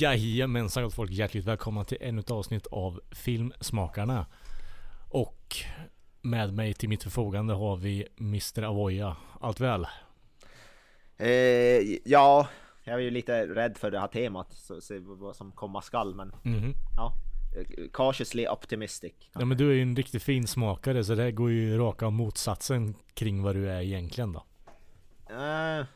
Jajamensan gott folk, hjärtligt välkomna till ännu ett avsnitt av Filmsmakarna. Och med mig till mitt förfogande har vi Mr. Avoya. Allt väl? Eh, ja, jag är ju lite rädd för det här temat, så se vad som komma skall, men Mhm. ja. eh, Cautiously optimistic. Ja men du är ju en riktigt fin smakare så det går ju raka motsatsen kring vad du är egentligen då. Eh,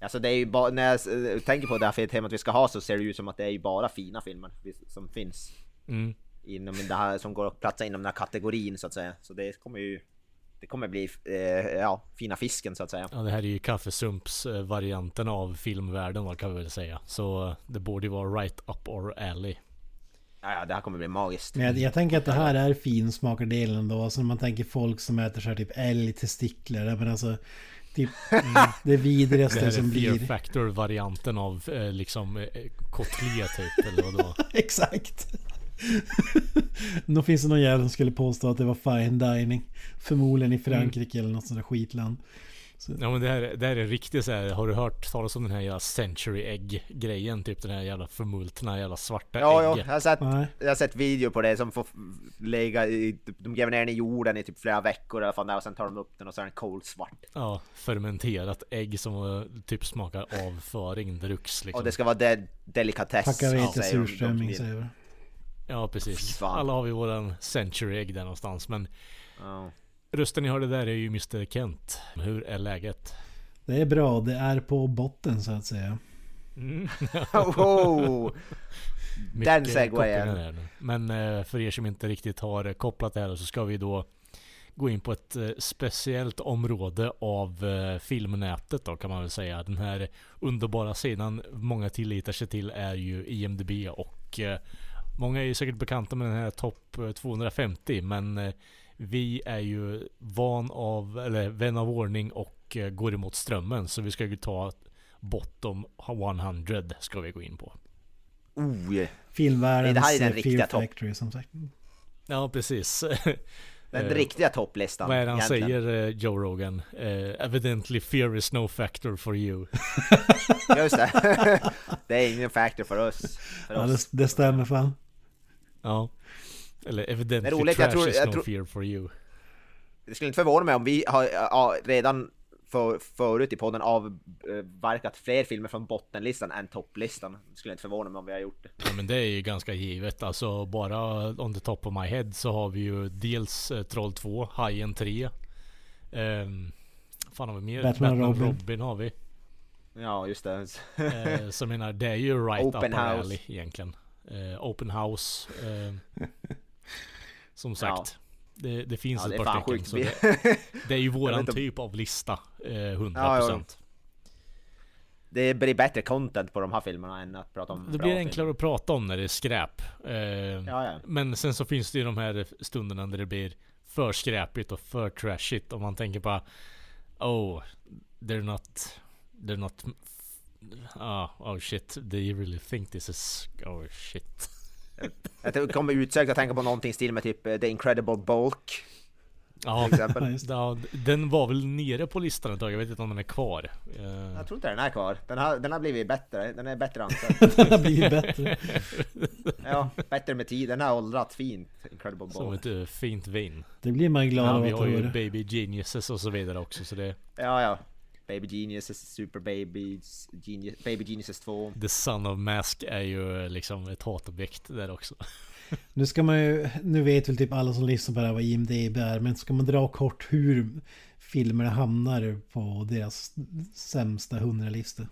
alltså det är ju bara, när jag eh, tänker på det här temat vi ska ha så ser det ju ut som att det är ju bara fina filmer som finns. Mm. Inom det här, som går att platsa inom den här kategorin så att säga. Så det kommer ju det kommer bli eh, ja, fina fisken så att säga. Ja det här är ju kaffesumps-varianten av filmvärlden vad kan vi väl säga. Så det borde ju vara right up or alley. Ja, ja, det här kommer bli magiskt. Men jag, jag tänker att det här är finsmakardelen då. Alltså när man tänker folk som äter så här typ älgtestiklar. Men alltså typ det vidrigaste Det här är som blir. factor-varianten av eh, liksom eh, kotlé typ eller vadå? Exakt. Då finns det någon jävel som skulle påstå att det var fine dining. Förmodligen i Frankrike eller något sånt där skitland. Ja men det här, det här är riktigt så här. Har du hört talas om den här jävla century egg grejen? Typ den här jävla förmultna jävla svarta Ja, ja, ägget. jag har sett, Nej. jag har sett video på det som får lägga i, de gräver ner den i jorden i typ flera veckor i alla fall där och sen tar de upp den och så är den kolsvart. Ja, fermenterat ägg som eh, typ smakar avföring drucks liksom. Och det ska vara de delikatess. Säger de- de surströmming säger jag. Ja precis. Alla har vi våran century egg där någonstans. Men Ja. Rösten ni hörde där är ju Mr Kent. Hur är läget? Det är bra, det är på botten så att säga. Mm. Oh, Den Mycket segwayen. Men eh, för er som inte riktigt har kopplat det här så ska vi då gå in på ett eh, speciellt område av eh, filmnätet då kan man väl säga. Den här underbara sidan många tilllitar sig till är ju IMDB och många är ju säkert bekanta med den här topp eh, 250 men vi är ju van av, eller vän av ordning och eh, går emot strömmen så vi ska ju ta bottom 100 ska vi gå in på. oh, yeah. Filmvärldens Det här är den riktiga Fear topp. Factory som sagt. Ja precis. Den Eh, riktiga topplistan. Vad är det han egentligen. säger eh, Joe Rogan? Eh, evidently fear is no factor for you. Just det. det är ingen factor för oss. För Ja, oss. det, det stämmer fan. ja. Eller evidently roligt, trash jag tror- is jag no tror- fear for you. Det skulle inte förvåna mig om vi har ja, redan för, förut i podden avverkat fler filmer från bottenlistan än topplistan. Det skulle inte förvåna mig om vi har gjort det. Ja, men det är ju ganska givet. Alltså bara on the top of my head så har vi ju dels eh, Troll 2, Hajen 3. Um, fan har vi mer? Batman Batman, Robin. Robin. har vi. Ja, just det. Eh, så jag menar, det är ju right Open up house. alley egentligen. Eh, open house. Eh, som sagt. Det, det finns Ja, det ett par stycken. Så det, det är ju våran typ av lista. Eh, 100%. Ja, ja. Det blir bättre content på de här filmerna än att prata om Det bra blir enklare att prata om när det är skräp. Eh, Ja, ja. Men sen så finns det ju de här stunderna där det blir för skräpigt och för trashigt. Om man tänker på Oh, they're not... They're not... Ah, oh shit. They really think this is... Oh shit. Jag kommer utsökt att tänka på någonting i stil med typ eh, The Incredible Bulk. Ja. Ja, ja, den var väl nere på listan ett tag. Jag vet inte om den är kvar. Eh, Jag tror inte den är kvar. Den har, den har blivit bättre. Den är bättre ansedd. Den har blivit bättre. Ja, bättre med tid. Den har åldrats fint. Incredible Som Bulk. ett eh, fint vin. Det blir man glad Ja, av vi att har ju. Baby Geniuses och så vidare också. Så det Ja, ja. Baby Geniuses, Super Babies, Genius, Baby Geniuses 2. The Son of Mask är ju eh, liksom ett hatobjekt där också. Nu ska man ju, nu vet väl typ alla som lyssnar på det här vad IMDB är, men ska man dra kort hur filmerna hamnar på deras sämsta hundralista?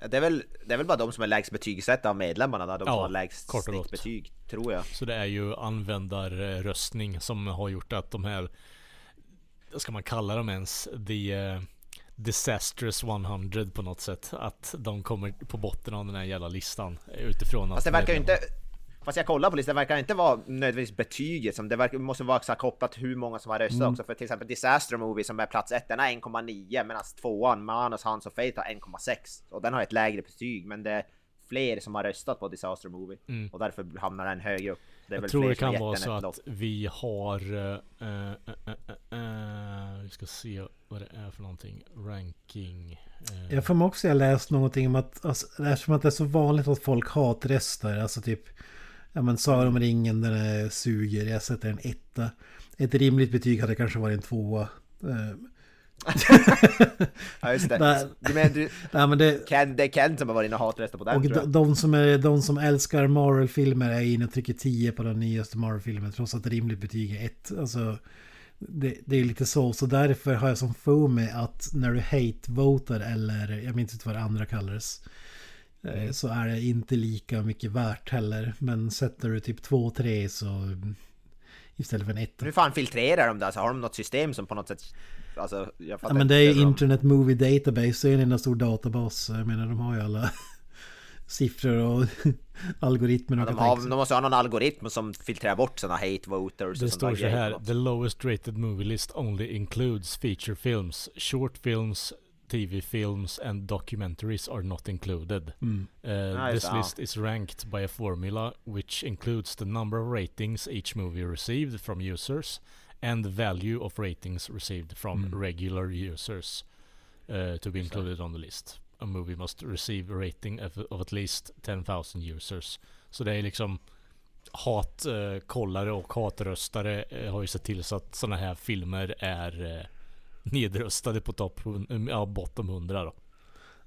Ja, Det är, väl, det är väl bara de som är lägst betygsatta av medlemmarna där, de Ja, som har lägst kort och snittbetyg, tror jag. Så det är ju användarröstning som har gjort att de här, vad ska man kalla dem ens? The, eh, Disastrous 100 på något sätt. Att de kommer på botten av den här jävla listan. Utifrån Fast det att verkar ju inte... Fast jag kollar på listan, det verkar inte vara nödvändigtvis betyget som det verkar, måste vara här kopplat hur många som har röstat Mm. också. För till exempel Disaster Movie som är plats ett, den har 1,9 medan tvåan, Manus, Hans och Fate har 1,6. Och den har ett lägre betyg, men det är fler som har röstat på Disaster Movie. Och därför hamnar den högre upp. Det är Mm. Jag tror det kan vara så att lopp. vi har... eh, eh, vi ska se vad det är för någonting. Ranking. eh, Jag får mig också jag läst någonting om att alltså, eftersom att det är så vanligt att folk hatröstar, alltså typ Ja men Sagan om ringen den är suger, jag sätter en etta. Ett rimligt betyg hade kanske varit en tvåa. Eh, Ja just det. Nej. Du menar, du, Nej men det... Ken, det är Ken som har varit inne och hatröstat på den Och tror de, jag. de, som är, de som älskar Marvel-filmer är inne och trycker 10 på den nyaste Marvel-filmen trots att rimligt betyg är 1. Alltså, det, det är lite så, så därför har jag som få med att när du hate-votar eller jag minns inte vad det andra kallades. eh, Så är det inte lika mycket värt heller. Men sätter du typ 2-3 så istället för en 1. Hur fan filtrerar de där? Så har de något system som på något sätt... Alltså, jag Ja men det är ju Internet Movie Database, det är en enda stor databas. Jag menar de har ju alla siffror och algoritmer Ja, de, har, de måste ha någon algoritm som filtrerar bort sådana hate voters Det och står så här. The lowest rated movie list only includes feature films. Short films, TV films and documentaries are not included. Mm. Uh, Ja, just this ja. list is ranked by a formula which includes the number of ratings each movie received from users and the value of ratings received from Mm. regular users uh, to be included on the list. A movie must receive a rating of, of at least 10,000 users. Så det är liksom hatkollare eh, och hatröstare eh, har ju sett till så att sådana här filmer är eh, nedröstade på topp, eh, ja, bottom 100 då.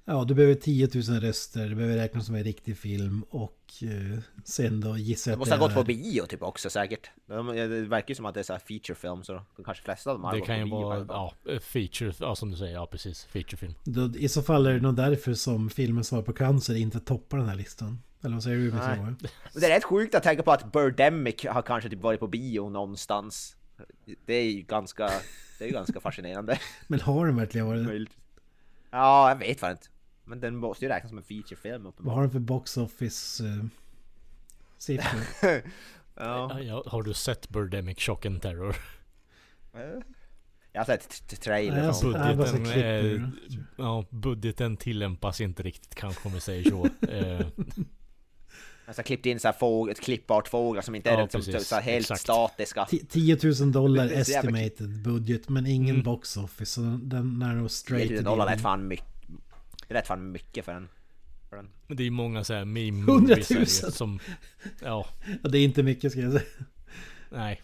Ja, du behöver 10 000 röster, du behöver räkna som en riktig film och eh, sen då gissar De jag måste ha gått det på bio typ också säkert. De, det verkar ju som att det är så här feature film så de kanske flesta av dem har Det gått kan på ju bio vara, ja, eh, feature, ja som du säger, ja precis, featurefilm. Då, I så fall är det nog därför som filmen Svar på cancer inte toppar den här listan. Eller vad säger du? Nej. Men det är rätt sjukt att tänka på att Birdemic har kanske typ varit på bio någonstans. Det är ju ganska, det är ganska fascinerande. Men har den verkligen varit det? Ja, jag vet fan inte. Men den måste ju räknas som en featurefilm Vad har uppenbarligen. den för box office eh, siffror? Ja. Ja, ja, har du sett Birdemic Shock and Terror? Jag har sett t- t- trailer Nej, från... jag har sett Budgeten, klipp är, ur ja, budgeten tillämpas inte riktigt kanske om vi säger så. Eh, Alltså klippt in så här fåg, ett klippbart fåglar som inte är Ja, liksom, precis. så här helt Exakt. statiska. Ti- 10 000 dollar är estimated budget men ingen Mm. box office. Så den är nog 10 straight 000 to dollar lät fan mycket. Det lät fan mycket för en. För en. men det är ju många så här meme 100 000. movies här ju som, ja, Ja, det är inte mycket ska jag säga. nej.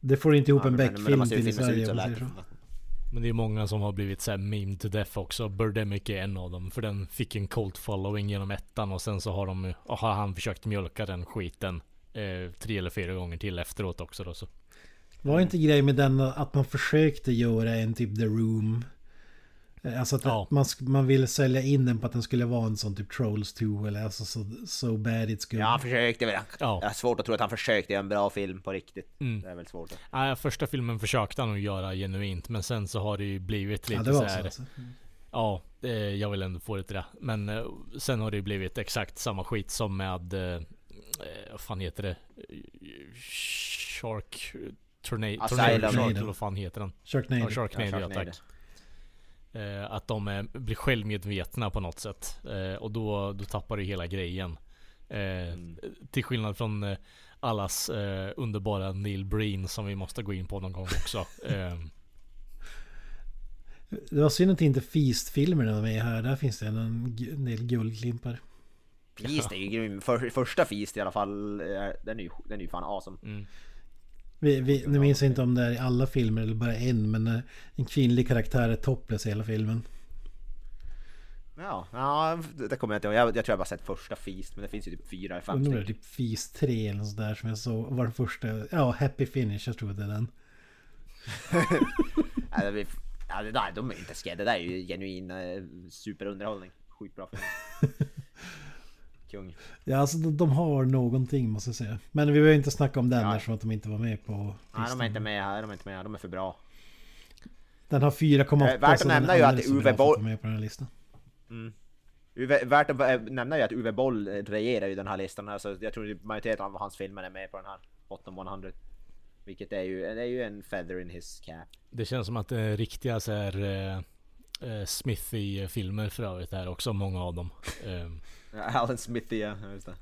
Det får inte ihop Ja, en men- men det Beck-film till i Sverige så. Men det är många som har blivit så här meme to death också. Birdemic är en av dem. För den fick en cult following genom ettan och sen så har de har han försökt mjölka den skiten eh, tre eller fyra gånger till efteråt också då så. Var inte grejen med den att man försökte göra en typ The Room? Eh, Alltså att Ja. man, man ville sälja in den på att den skulle vara en sån typ Trolls 2 eller alltså so, so bad it's good. Ja, han försökte väl. Ja. Jag har svårt att tro att han försökte göra en bra film på riktigt. Mm. Det är väl svårt. att- Nej, första filmen försökte han nog göra genuint men sen så har det ju blivit lite Ja, det var så så här. alltså. Ja, jag vill ändå få det till det. Men eh, sen har det ju blivit exakt samma skit som med, eh, vad fan heter det? Shark Tornado, Asylum. Tornado Shark eller vad fan heter den? Sharknado. Ja, Sharknado, Ja, ja, Sharknado. tack. Eh, att de är, blir självmedvetna på något sätt. Eh, och då, då tappar du hela grejen. Eh, Mm. Till skillnad från eh, allas eh, underbara Neil Breen som vi måste gå in på någon gång också. Eh, Det var synd att inte Feast-filmerna var med här. Där finns det en, del guldklimpar. Feast är ju grym. För, första Feast i alla fall, den är ju, den är ju fan awesome. mm. Vi, vi, nu minns jag inte om det är i alla filmer eller bara en. Men eh, en kvinnlig karaktär är topless i hela filmen. Ja, ja det kommer jag inte ihåg. Jag, jag tror jag bara sett första Feast, men det finns ju typ fyra eller fem det stycken. typ Feast 3 eller sådär som jag såg. Var den första. Ja, Happy Finish. Jag tror det är den. Ja, det, blir- ja, det där, de är inte skrädda. Det där är ju genuin eh, superunderhållning. Skitbra film. Kung. Ja, alltså de, de har någonting måste jag säga. Men vi behöver inte snacka om den Ja. eftersom att de inte var med på Nej, de är inte med här. De är inte med här. De är för bra. Den har 4,8 Eh, värt att nämna ju att Uwe Boll- med på den här listan. Uwe, värt att eh, nämna ju att Uwe Boll eh, regerar ju den här listan. Alltså, jag tror majoriteten av hans filmer är med på den här bottom 100. Vilket är ju, det är ju en feather in his cap. Det känns som att det är riktiga så här eh, Smithy-filmer för övrigt här också, många av dem. Ehm, Alan Smithy, ja just det.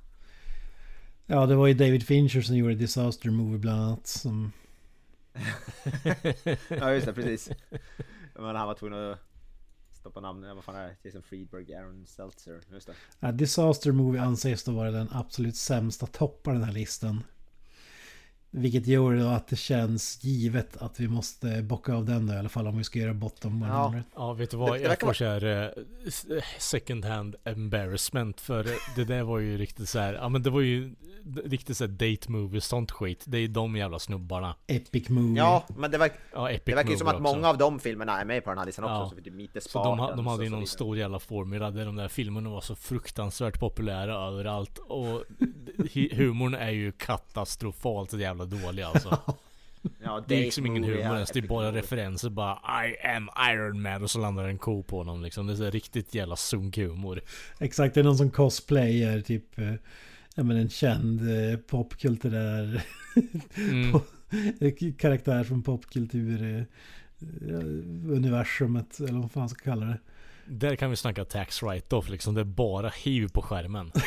Ja, det var ju David Fincher som gjorde Disaster Movie bland annat. Som... Ja just det, precis. Men han var tvungen att stoppa namnet, vad fan är det? Jason Friedberg, Aaron Seltzer, just det. Ja, Disaster Movie anses då vara den absolut sämsta toppen den här listan. Vilket gör då att det känns givet att vi måste bocka av den då, i alla fall om vi ska göra bottom 100. Ja, vet du vad? Det- det jag får så här eh, second hand embarrassment för det där var ju riktigt så här, ja men det var ju riktigt så här date movie, sånt skit. Det är ju de jävla snubbarna. Epic Movie. Ja, men det, verk, Ja, Epic det verkar ju som att också. många av de filmerna är med på den här listan också. Ja. Så typ Meet the Så de, ha- de hade ju någon stor jävla formula där de där filmerna var så fruktansvärt populära överallt. Och humorn är ju katastrofalt jävla dålig alltså. Ja, Det är liksom ingen humor ens, det är bara referenser bara I am Iron Man och så landar en ko på honom liksom. Det är så riktigt jävla sunkhumor. Exakt, det är någon som cosplayar typ eh, ja, men en känd eh, popkulturär Mm. karaktär från popkultur eh, eh, universumet eller vad fan ska kalla det. Där kan vi snacka tax write-off liksom. Det är bara hiv på skärmen.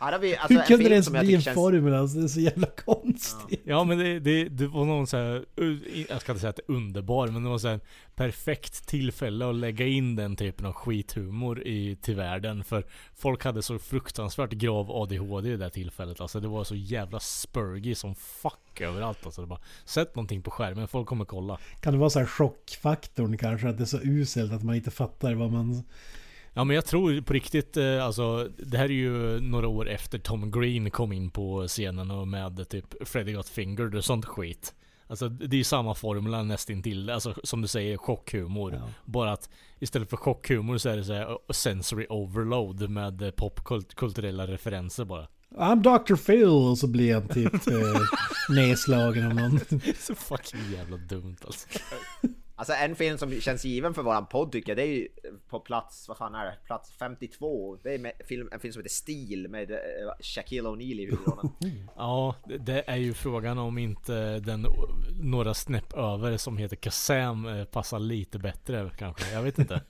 Här har vi alltså Hur en kunde det ens bli en känns... formel? Alltså, det är så jävla konstigt. Ja men det, det, det var någon så här, jag ska inte säga att det är underbar, men det var så här perfekt tillfälle att lägga in den typen av skithumor i, till världen. För folk hade så fruktansvärt grav ADHD i det där tillfället. Alltså det var så jävla spurgy som fuck överallt. Alltså det bara, sätt någonting på skärmen, folk kommer kolla. Kan det vara så här chockfaktorn kanske? Att det är så uselt att man inte fattar vad man... Ja men jag tror på riktigt, eh, alltså det här är ju några år efter Tom Green kom in på scenen och med typ Freddy Got Fingered och sånt skit. Alltså det är ju samma formula nästintill, alltså som du säger chockhumor. Ja. Bara att istället för chockhumor så är det så här, uh, sensory overload med eh, popkulturella referenser bara. I'm Dr. Phil och så blir han typ eh, nedslagen av någon. så fucking jävla dumt alltså. Alltså en film som känns given för våran podd tycker jag, det är ju på plats, vad fan är det? Plats 52. Det är med, film, en film som heter Steel med uh, Shaquille O'Neal i huvudrollen. Ja, det- är ju frågan om inte den några snäpp över som heter Kazam eh, passar lite bättre kanske. Jag vet inte.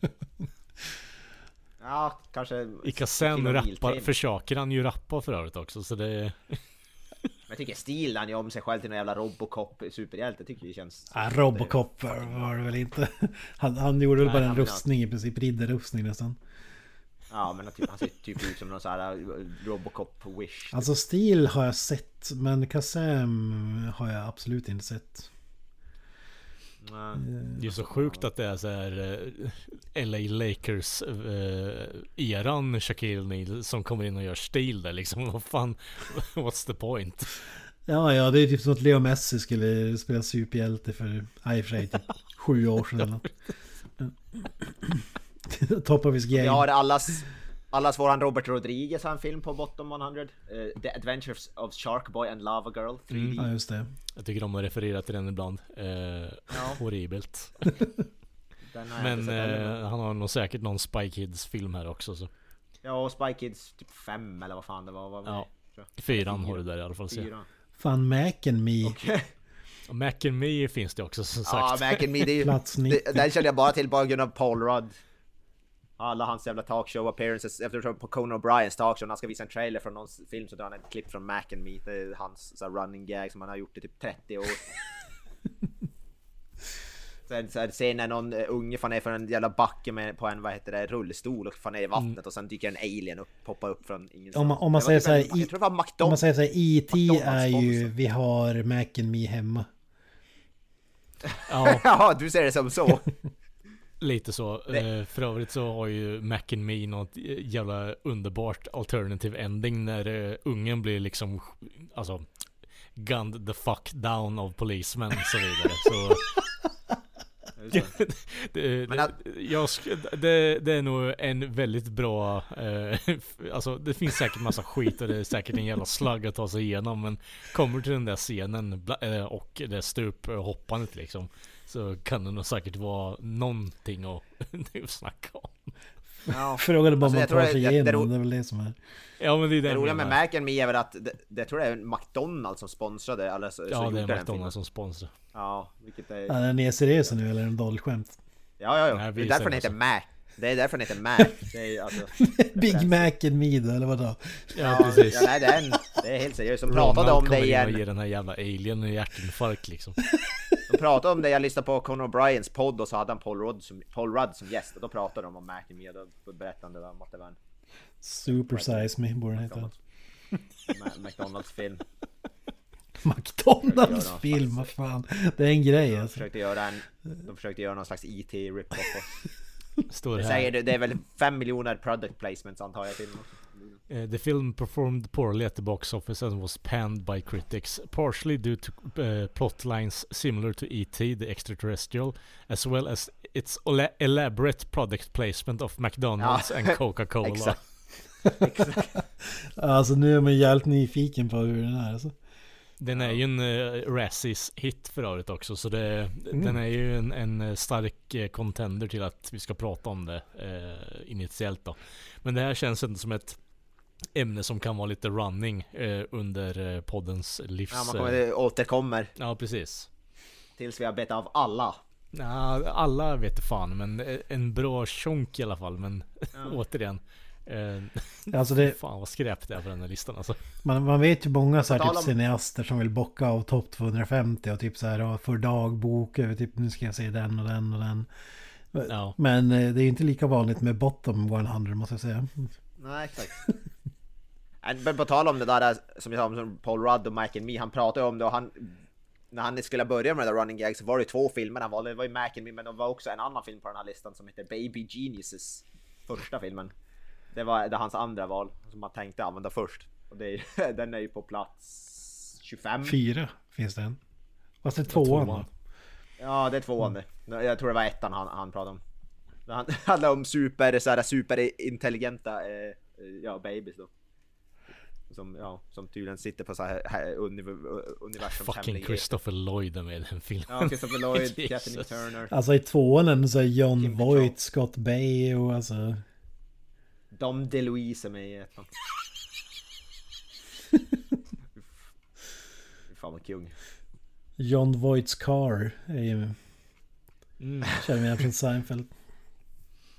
ja, kanske... I Kazam rappar, försöker han ju rappa för övrigt också så det... Men jag tycker Steel, han gör om sig själv till någon jävla Robocop superhjälte, tycker det känns... Ah, Robocop var det väl inte. Han, han gjorde väl bara en rustning i princip. Riddarrustning nästan. Ja men typ, han ser typ ut som någon sån här uh, Robocop-wish. Alltså Steel har jag sett. Men Kazam har jag absolut inte sett. Nej. Det är så sjukt att det är så här eh, LA Lakers eh, eran Shaquille O'Neal som kommer in och gör stil där liksom. Vad fan, what's the point? Ja, ja, det är typ som att Leo Messi skulle spela superhjälte för, och för sig, typ sju år sedan eller något. Top of his game. Vi har allas, allas våran Robert Rodriguez har en film på bottom 100. eh, The Adventures of Sharkboy and Lava Girl 3D. Ja, just det. Jag tycker de har refererat till den ibland. Horribelt. Den har jag Men eh, han har nog säkert någon Spy Kids film här också så. Ja, och Spy Kids typ 5 eller vad fan det var. var Ja. Fyran Fyra. har du där i alla fall. Se. Fyra. Fan, Mac and Me. Och Mac and Me finns det också som Ja, sagt. Mac and Me, det är ju... Plats 90. det- Den känner jag bara till bara på grund av Paul Rudd. Alla hans jävla talkshow appearances, eftersom på Conan O'Briens talkshow när han ska visa en trailer från någon film så drar han ett klipp från Mac and Me. Det är hans så running gag som han har gjort i typ 30 år. Sen så här, sen när någon uh, unge fan är från en jävla backe med, på en vad heter det, rullstol och fan är i vattnet och sen dyker en alien upp, poppar upp från ingenstans. Om man- om man säger typ så här, en- i- Jag tror det var Om man säger så här. McDonald's är ju, vi har Mac and Me hemma. Ja, Ja, du ser det som så. lite så. Det- Eh, för övrigt så har ju Mac and Me något jävla underbart alternative ending när eh, ungen blir liksom, alltså gunned the fuck down av polismän och så vidare. Så det, det, jag, det, det är nog en väldigt bra... Eh, alltså det finns säkert massa skit och det är säkert en jävla slagg att ta sig igenom. Men kommer till den där scenen eh, och det stuphoppandet liksom. Så kan det nog säkert vara någonting att, snacka om. Ja. Frågan är bara om alltså, man tar sig igenom, det, är väl det som är... Ja men det är det Det roliga med Mac Me är väl att, det, det tror jag är McDonalds som sponsrade, eller så, Ja det är McDonalds som sponsrar. Ja, vilket är... Ja, är den seriös nu eller är det en dålig skämt? Ja, ja, ja. det är därför den heter Mac. Det är därför den heter Mac. Det är alltså, Big Mac and me då, eller vadå? Ja, precis. Ja, nej, det, är en, det är helt seriöst. De pratade om det igen. och ger den här jävla alien en hjärtinfarkt liksom. De pratade om det, jag lyssnade på Conor Bryans podd och så hade han Paul Rudd som, Paul Rudd som gäst och då pratade de om Mac och då berättade de om att det var en... Super size me borde den heta. McDonalds film. McDonalds film, vad fan. Det är en grej alltså. De försökte göra en, de försökte göra någon slags IT e rip-off. Står det, här. Säger, det är väl 5 miljoner product placements antar jag filmen. Uh, the film performed poorly at the box office and was panned by critics, partially due to uh, plot lines similar to E.T. the extraterrestrial, as well as its elaborate product placement of McDonalds ja. and Coca-Cola. Exakt. Exakt. alltså nu är man jävligt nyfiken på hur den är. Alltså. Den är ju en uh, Razzies hit för övrigt också så det, mm. den är ju en, en stark uh, contender till att vi ska prata om det uh, initiellt då. Men det här känns inte som ett ämne som kan vara lite running uh, under poddens livs... Ja, man kommer, återkommer. Ja, precis. Tills vi har bett av alla. Ja, alla vet fan, men en bra chonk i alla fall. Men ja. återigen. Eh, alltså det, fan vad skräp det är på den här listan alltså. Man, man vet ju många så här typ om... cineaster som vill bocka av topp 250 och typ så här och för dagbok över typ nu ska jag se den och den och den. Ja. Men eh, det är inte lika vanligt med bottom 100 måste jag säga. Nej exakt. Men på tal om det där som jag sa om Paul Rudd och Mike and Me, han pratade om det och han när han skulle börja med det där running gag så var det två filmer han valde. Det var ju Mac and Me men det var också en annan film på den här listan som heter Baby Geniuses. Första filmen. Det var det hans andra val som man tänkte använda först. Och det är, den är ju på plats 25. Fyra finns det en. Fast det är tvåan va? Ja det är tvåan det. Jag tror det var ettan han, han pratade om. Det handlar om super, så här, superintelligenta eh, ja, babies då. Som, ja, som tydligen sitter på så här, här universum Fucking Christopher Lloyd är med i den filmen. Ja, Christopher Lloyd, Kathleen Turner. Alltså i tvåan så är John Voight, Scott Bay och alltså Dom DeLuise är med i ettan. Fan vad kung. John Voights Car är ju... Mm. Känner igen från Seinfeld.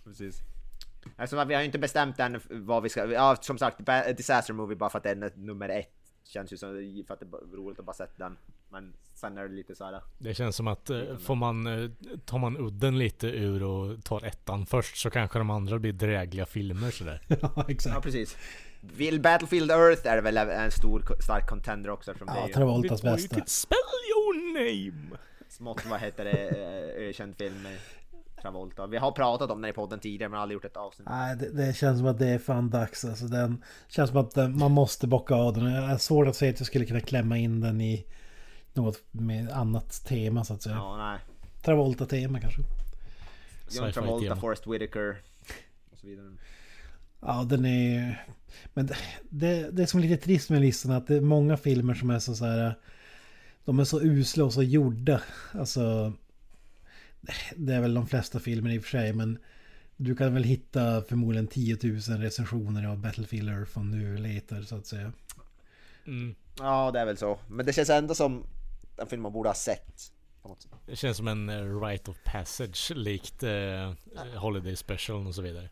Precis. Alltså vi har ju inte bestämt än vad vi ska... Ja som sagt, Disaster Movie bara för att den är nummer ett. Känns ju som för att det är roligt att bara sätta den. Men sen är det lite så här. Det känns som att eh, får man, eh, tar man udden lite ur och tar ettan först så kanske de andra blir drägliga filmer sådär. ja exakt. Ja precis. Vill Battlefield Earth är väl en stor stark contender också från Ja, Travoltas bästa. Spell your name! Smått vad heter det, eh, ökänd film Travolta. Vi har pratat om den i podden tidigare men aldrig gjort ett avsnitt. Nej, det, det, känns som att det är fan dags. Alltså, den känns som att den, man måste bocka av den. Jag är svårt att säga att jag skulle kunna klämma in den i något med annat tema så att säga. Ja, nej. Travolta-tema kanske. John Travolta, Forrest Whitaker och så vidare. Ja, den är... Men det, det, det är som lite trist med listan att det är många filmer som är så, så här... De är så usla och så gjorda. Alltså... Det är väl de flesta filmer i och för sig, men... Du kan väl hitta förmodligen 10 000 recensioner av Battlefield Earth om du letar så att säga. Mm. Ja, det är väl så. Men det känns ändå som en film man borde ha sett. Det känns som en uh, right of passage likt uh, Holiday Special och så vidare.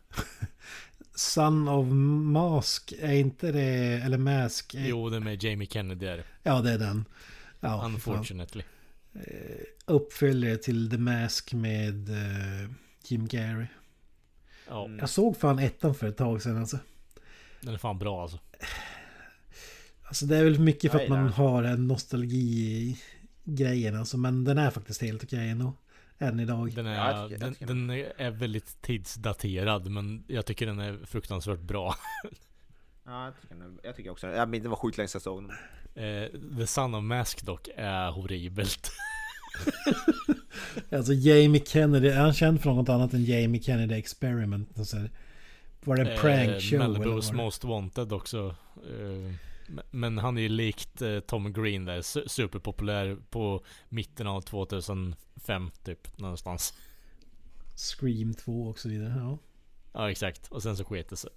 Son of Mask, är inte det, eller Mask? Är... Jo, det är med Jamie Kennedy är Ja, det är den. Ja, Unfortunately. Uh, uppföljare till The Mask med Jim Carrey. Ja. Jag såg fan ettan för ett tag sedan alltså. Den är fan bra alltså. Alltså det är väl mycket för att man har en nostalgi grejen alltså. Men den är faktiskt helt okej ändå. Än idag. Den är, ja, den, den, är väldigt tidsdaterad men jag tycker den är fruktansvärt bra. ja, jag tycker, den, jag tycker också Jag minns det var sjukt länge sedan jag såg den. Eh, The Son of Mask dock är horribelt. alltså Jamie Kennedy, är han känd för något annat än Jamie Kennedy Experiment? Och så här, var det en prank Eh, show? eller Malibus? Most Wanted också. Eh, men- han är ju likt eh, Tom Green där, su- superpopulär på mitten av 2005 typ, någonstans. Scream 2 och så vidare. Ja. Ja exakt, och sen så sket det sig.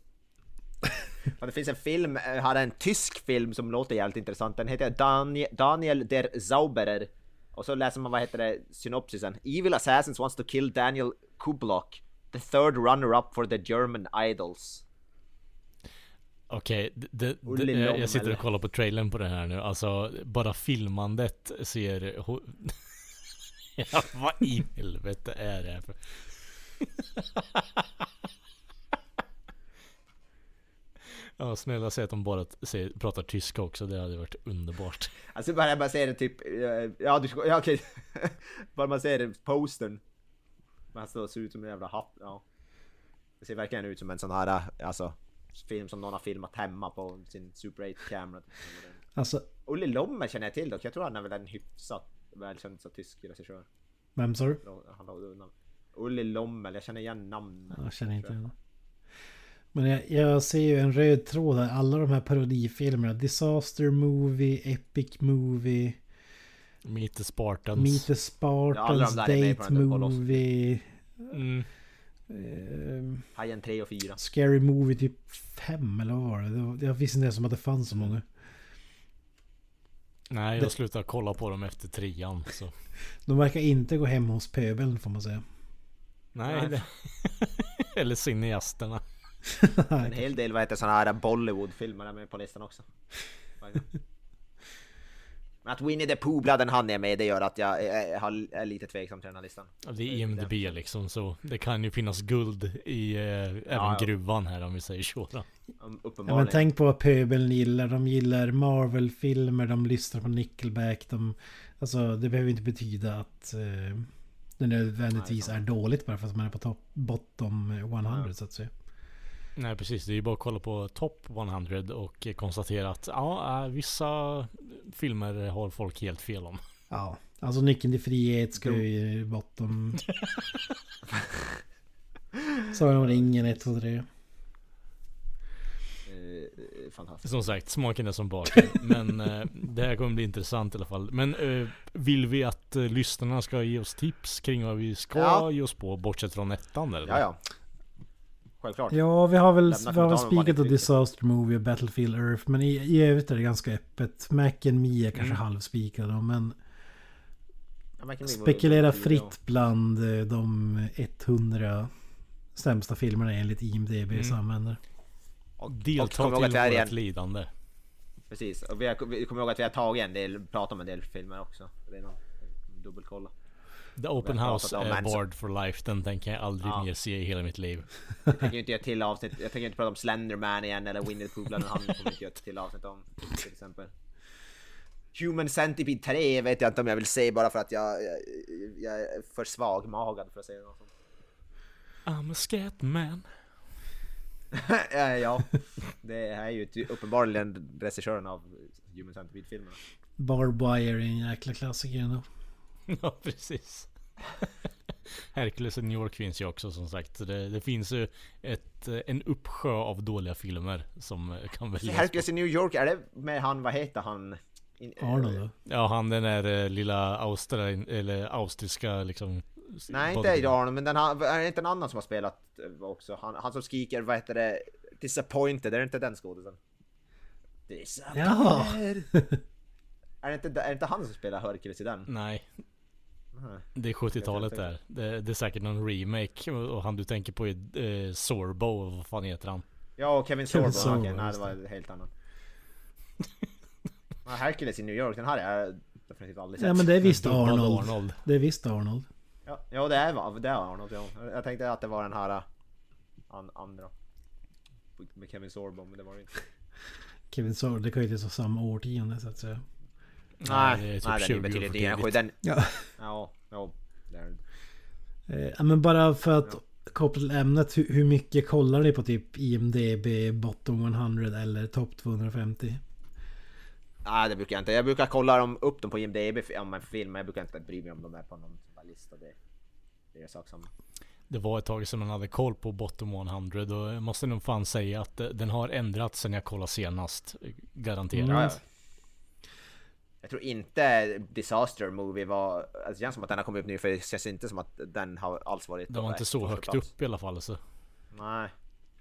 Ja, det finns en film, jag hade en tysk film som låter jävligt intressant. Den heter Daniel, Daniel der Zauberer. Och så läser man vad heter det, synopsisen. Evil assassins wants to kill Daniel Kublock, the third runner-up for the German idols. Okej, det, jag- jag sitter och kollar på trailern på det här nu. Alltså, bara filmandet ser... ja, vad i helvete är det här för... Ja, snälla säg att de bara säger, pratar tyska också. Det hade varit underbart. Alltså bara man ser det typ, eh, ja, du, ska- ja okej. bara man ser det, postern. Man står ser ut som en jävla hatt, ja. Det ser verkligen ut som en sån här, eh, alltså, film som någon har filmat hemma på sin Super 8-kamera. Alltså, Olle Lommel känner jag till dock, jag tror han är väl en hyfsat välkänd så tysk regissör. vem sa du? Olle Lommel, jag känner igen namnet. Jag känner inte igen. Men jag, jag ser ju en röd tråd här. Alla de här parodifilmerna. Disaster Movie, Epic Movie, Meet the Spartans. Meet the Ja, Spartans, på Date. Movie, Mm. ehm, Hajen 3 och 4. Scary Movie typ 5 eller vad var det? Jag visste inte ens om att det fanns så många. Nej, jag Det- slutade kolla på dem efter trean. Så. De verkar inte gå hem hos pöbeln får man säga. Nej, Nej. Eller cineasterna. En hel del vad heter såna här Bollywood-filmer är med på listan också. Men att Winnie the Pooh-bladden han är med, det gör att jag är, lite tveksam till den här listan. Ja, Det är IMDB liksom, så det kan ju finnas guld i eh, även ja. gruvan här om vi säger så. Då. Ja, men tänk på vad pöbeln gillar. De gillar Marvel-filmer, de lyssnar på Nickelback. De, alltså det behöver inte betyda att eh, det nödvändigtvis Nej, är dåligt bara för att man är på top, bottom 100 Ja. så att säga. Nej precis, det är ju bara att kolla på Top 100 och konstatera att ja, äh, vissa filmer har folk helt fel om. Ja, alltså nyckeln till frihet ska ju i bottom. Sagan om ringen 1, 2, 3. Eh, eh, fantastiskt. Som sagt, smaken är som baken. Men eh, det här kommer bli intressant i alla fall. Men eh, vill vi att eh, lyssnarna ska ge oss tips kring vad vi ska Ja. ge oss på bortsett från ettan eller? Ja, ja. Självklart. Ja, vi har väl, vi har väl spikat och. Disaster Movie och Battlefield Earth. Men i, i övrigt är det ganska öppet. Mac and Me är kanske Mm. halvspikade men Ja, spekulera fritt bland eh, de 100 sämsta filmerna enligt IMDBs Mm. användare. Och, och Delta att till vårt igen. lidande. Precis, och vi, har, vi kommer ihåg att vi har tagit en del, pratat om en del filmer också. Redan. Dubbelkolla. The Open House om är Manson. Barred for Life. Den tänker jag aldrig Ja. mer se i hela mitt liv. Jag tänker inte göra till avsnitt, jag tänker inte prata om Slenderman igen eller Winnie the Pooh, han kommer inte göra till avsnitt om till exempel. Human Centipede 3 vet jag inte om jag vill se bara för att jag, jag, jag är för svagmagad för att säga något sånt. I'm a scat man. ja, ja, det är ju uppenbarligen regissören av Human Centipede-filmerna. Barb Wire är en jäkla klassiker ändå. Ja, precis. Hercules i New York finns ju också som sagt. Det, det finns ju ett, en uppsjö av dåliga filmer som kan väljas. Hercules i New York, är det med han, vad heter han? In, Arnold då? Ja, han den där eh, lilla Australien, eller austriska liksom. Nej, inte bodybuilder. Arnold, men den har, är det inte en annan som har spelat eh, också? Han, han som skriker, vad heter det? Disappointed, är det inte den skådisen? Disappointed! Jaha! Är det, inte, är det inte han som spelar Hercules i den? Nej, Nej. det är 70-talet Jag där. Det, det är säkert någon remake. Och han du tänker på är eh, Sorbo, vad fan heter han? Ja, och Kevin Kevin Sorbo, Sorbo, okej, nej det var helt annan. Ja, Hercules i New York, den här har jag definitivt aldrig sett. Ja men det är visst Arnold. Arnold. Det är visst Arnold. Ja, ja det är det är Arnold, ja. Jag tänkte att det var den här äh, an, andra. Med Kevin Sorbo, men det var det inte. Kevin Sorbo, det kan ju inte vara samma årtionde så att säga. Nej, det är typ nej, den 20 är år betydligt för yngre. tidigt. Den, Ja. ja, ja. Eh, ja, men bara för att koppla till ämnet. Hur, hur mycket kollar ni på typ IMDB, Bottom 100 eller Top 250? Nej det brukar jag inte. Jag brukar kolla dem, upp dem på IMDB om en film, men jag brukar inte bry mig om de är på någon lista. Det, det är sak samma. Det var ett tag sedan man hade koll på Bottom 100 och jag måste nog fan säga att den har ändrats sen jag kollade senast. Garanterat. Mm. Ja, Jag tror inte Disaster Movie var... Alltså det känns som att den har kommit upp nu för det känns inte som att den har alls varit... Den var inte så högt plats. upp i alla fall så. Nej.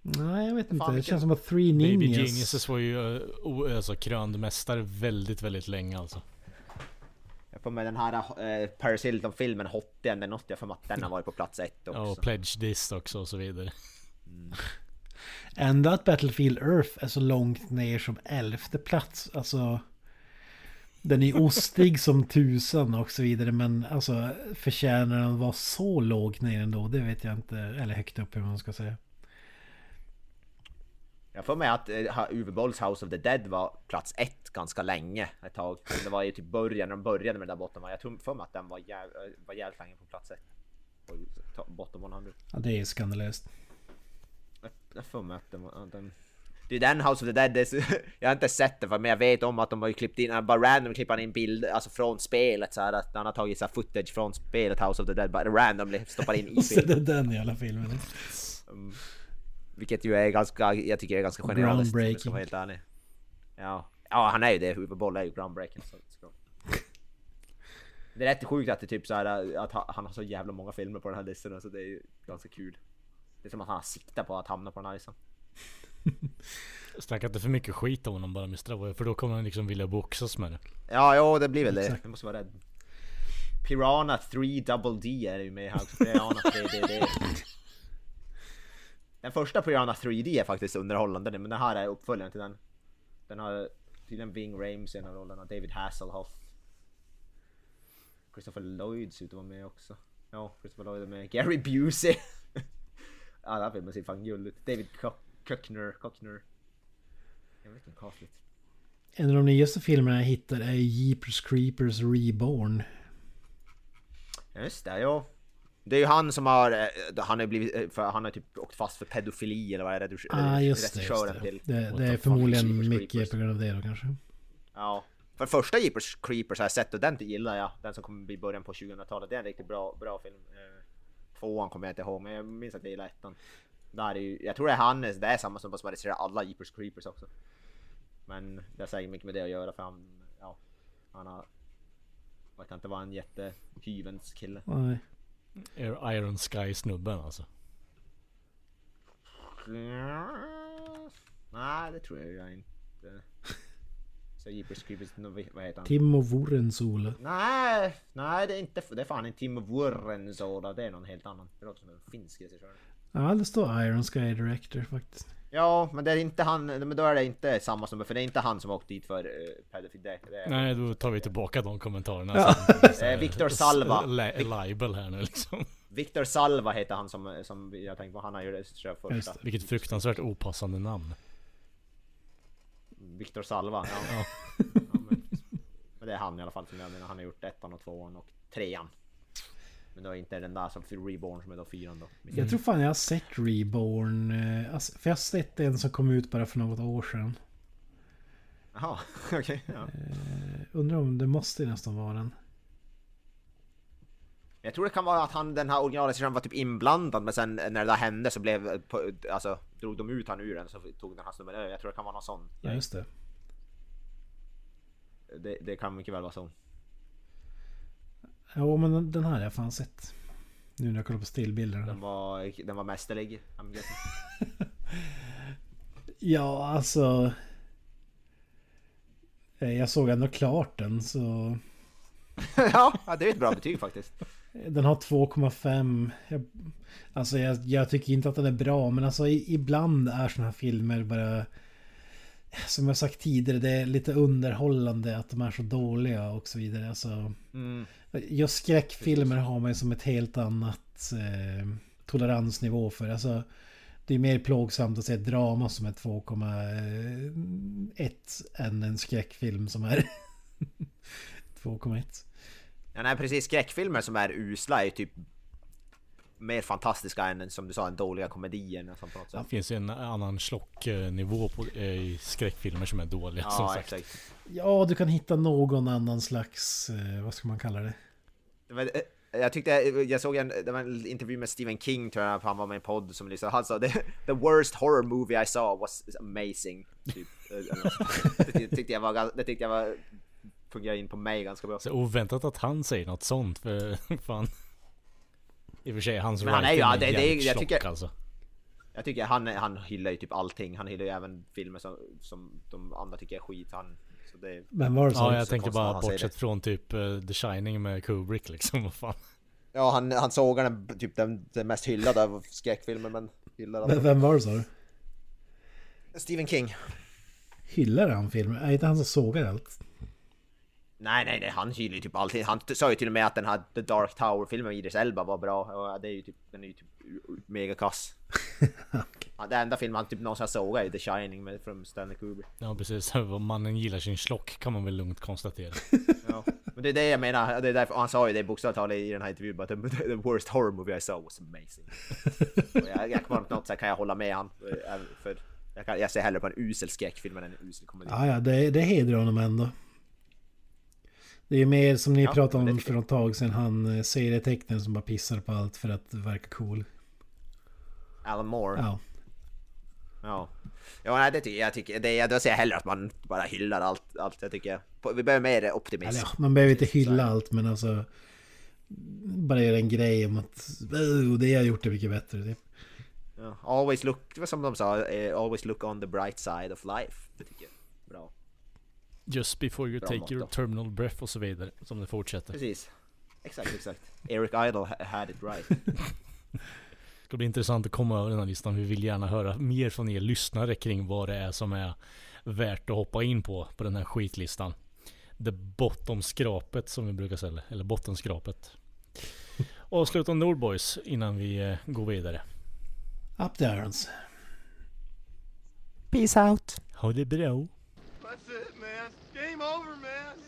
Nej jag vet inte. Det känns som att Three Ninjas... Baby Geniuses var ju uh, alltså, krönd mästare väldigt, väldigt länge alltså. Jag får med den här uh, Paris Hilton-filmen Hot eller något. Jag får med att den har varit på plats ett också. Ja, och Pledge This också och så vidare. Mm. Ändå att Battlefield Earth är så långt ner som elfte plats. Alltså... Den är ostig som tusan och så vidare men alltså förtjänar den att vara så lågt ner ändå? Det vet jag inte. Eller högt upp hur man ska säga. Jag får med att uh, Uwe Bolls House of the Dead var plats ett ganska länge ett tag. Det var ju typ början, när de började med den där botten. Jag tror för mig att den var, jäv, var jävligt länge på plats ett. På bottom 100. Ja det är skandalöst. Jag får med att den. Den, det är den House of the Dead, är, jag har inte sett det men jag vet om att de har ju klippt in, bara random klippt in bilder, alltså från spelet så här, att han har tagit så här footage från spelet House of the Dead, bara randomly stoppar in i är det den i alla filmer. Um, vilket ju är ganska, jag tycker är ganska ska vara helt ärlig. Ja, ja han är ju det, Uwe Boll är ju groundbreaking. Så, så. Det är rätt sjukt att det typ så här, att han har så jävla många filmer på den här listan, så det är ju ganska kul. Det är som att han har siktat på att hamna på den här listan. Snacka inte för mycket skit om honom bara Mr. För då kommer han liksom vilja boxas med det. Ja, jo det blir väl det. Du måste vara rädd. Piranha 3 Double D är ju med här. Piranha 3DD. Den första Piranha 3D är faktiskt underhållande men den här är uppföljaren till den. Den har tydligen Ving Rames i en av rollerna, David Hasselhoff. Christopher Lloyd ser ut att vara med också. Ja, Christopher Lloyd är med. Gary Busey. ja, den här filmen ser fan gullig ut. David Cockner, Cockner. Jag vet inte, konstigt. En av de nyaste filmerna jag hittar är Jeepers Creepers Reborn. Just det, ja. Det är ju han som har, eh, han har blivit, eh, för han har typ åkt fast för pedofili eller vad är det? Ah, just det, just det. Till. Det, det är förmodligen mycket på grund av det då kanske. Ja. För första Jeepers Creepers har jag sett och den gillar jag. Den som kommer bli början på 2000-talet. Det är en riktigt bra, bra film. Eh, tvåan kommer jag inte ihåg men jag minns att jag gillar ettan. Där är ju, jag tror det är han, det är samma som regisserar alla Jeepers Creepers också. Men det har säkert mycket med det att göra för han, ja, han har verkar inte vara en jättehyvens kille. Nej. Iron Sky snubben alltså. Nej, det tror jag inte. Så Jeepers Creepers, vad heter han? Timo Vuorensola. Nej, nej det är inte, det är fan inte Timo Vuorensola. Det är någon helt annan. Det låter som en finsk regissör. Ja, det står Iron Sky Director faktiskt. Ja, men det är inte han, men då är det inte samma som, för det är inte han som åkt dit för uh, pedofil. Det, det Nej, då tar vi tillbaka de kommentarerna. Ja. eh, Victor Salva. Libel här nu liksom. Victor Salva heter han som, som jag tänkte på, han har ju regisserat första. Vilket fruktansvärt opassande namn. Victor Salva, ja. ja. ja men, men, det är han i alla fall som jag menar, han har gjort ettan och tvåan och trean. Men då är inte den där som Reborn som är då fyran då. Jag tror fan jag har sett Reborn. Eh, alltså, för jag har sett en som kom ut bara för något år sedan. Jaha, okej. Okay, ja. Uh, undrar om det måste nästan vara den. Jag tror det kan vara att han, den här originalregissören var typ inblandad men sen när det där hände så blev, alltså drog de ut han ur den så tog den här snubben över. Jag tror det kan vara någon sån. Ja just det. Det, det kan mycket väl vara så. Ja men den här har jag fan sett. Nu när jag kollar på stillbilder. Den var, den var mästerlig. ja alltså. Eh, jag såg ändå klart den så. ja, det är ett bra betyg faktiskt. Den har 2,5. Alltså jag, jag, tycker inte att den är bra men alltså ibland är såna här filmer bara som jag sagt tidigare, det är lite underhållande att de är så dåliga och så vidare. Alltså, mm. Just skräckfilmer har man ju som ett helt annat eh, toleransnivå för. Alltså, det är mer plågsamt att se ett drama som är 2,1 än en skräckfilm som är 2,1. Ja, nej precis, skräckfilmer som är usla är typ mer fantastiska än som du sa, en dåliga komedierna som på något sätt. Det finns ju en annan slocknivå på, eh, i skräckfilmer som är dåliga Ja, som sagt. exakt. Ja, du kan hitta någon annan slags, eh, vad ska man kalla det? Det var, eh, jag tyckte, jag såg en, det var en intervju med Stephen King tror jag, han var med i en podd som lyssnade. Han sa the, the worst horror movie I saw was amazing. Typ. det tyckte jag var, det tyckte jag var, fungerade in på mig ganska bra. Så oväntat att han säger något sånt för fan. I och för sig, hans Men han är ju- ja, det- det jag tjock, tycker- alltså. Jag tycker han, han hyllar ju typ allting. Han hyllar ju även filmer som, som de andra tycker är skit. Han, så det, Vem var det som? Ja, jag så tänkte bara bortsett från typ eh, The Shining med Kubrick liksom. Vad fan. ja, han, han sågar den, typ den, den mest hyllade av skräckfilmer men hyllar Vem, vem var det sa du? Stephen King. Hyllar han filmer? Är inte han som sågar allt? Nej, nej, nej, han hyllar ju typ allting. Han sa ju till och med att den här The Dark Tower-filmen med Idris Elba var bra. Och det är ju typ, den är ju typ mega kass. Ja, Det enda filmen han typ någonsin såg är ju The Shining med, från Stanley Kubrick. Ja precis, mannen gillar sin slock kan man väl lugnt konstatera. Ja. Men det är det jag menar, det är därför, han sa ju det bokstavligt talat i den här intervjun the, the worst horror movie I saw was amazing. och jag, jag kommer på något sätt kan jag hålla med han. eh, För jag, kan, jag ser hellre på en usel skräckfilm än en usel komedi. Ja, ja, det, det hedrar honom ändå. Det är mer som ni Ja, pratade om för ett tag sedan, han eh, serietecknaren som bara pissar på allt för att verka cool. Alan Moore. Ja. Ja. ja. nej, det tycker jag. tycker, det, jag hellre att man bara hyllar allt. allt jag tycker. Vi behöver mer optimism. Ja, man behöver inte hylla Så allt men alltså... Bara göra en grej om att "Oh, det jag har gjort är mycket bättre. Typ. Ja. Always look, som de sa, eh, always look on the bright side of life. Det tycker jag. Just before you Bra take your terminal breath och så vidare. Som det fortsätter. Precis. Exakt, exakt. Eric Idle ha- had it right. Det ska bli intressant att komma över den här listan. Vi vill gärna höra mer från er lyssnare kring vad det är som är värt att hoppa in på, på den här skitlistan. The bottom skrapet som vi brukar säga. Eller bottenskrapet. Avsluta Nordboys innan vi eh, går vidare. Up the irons. Peace out! Ha det bra. That's it, man. Game over, man.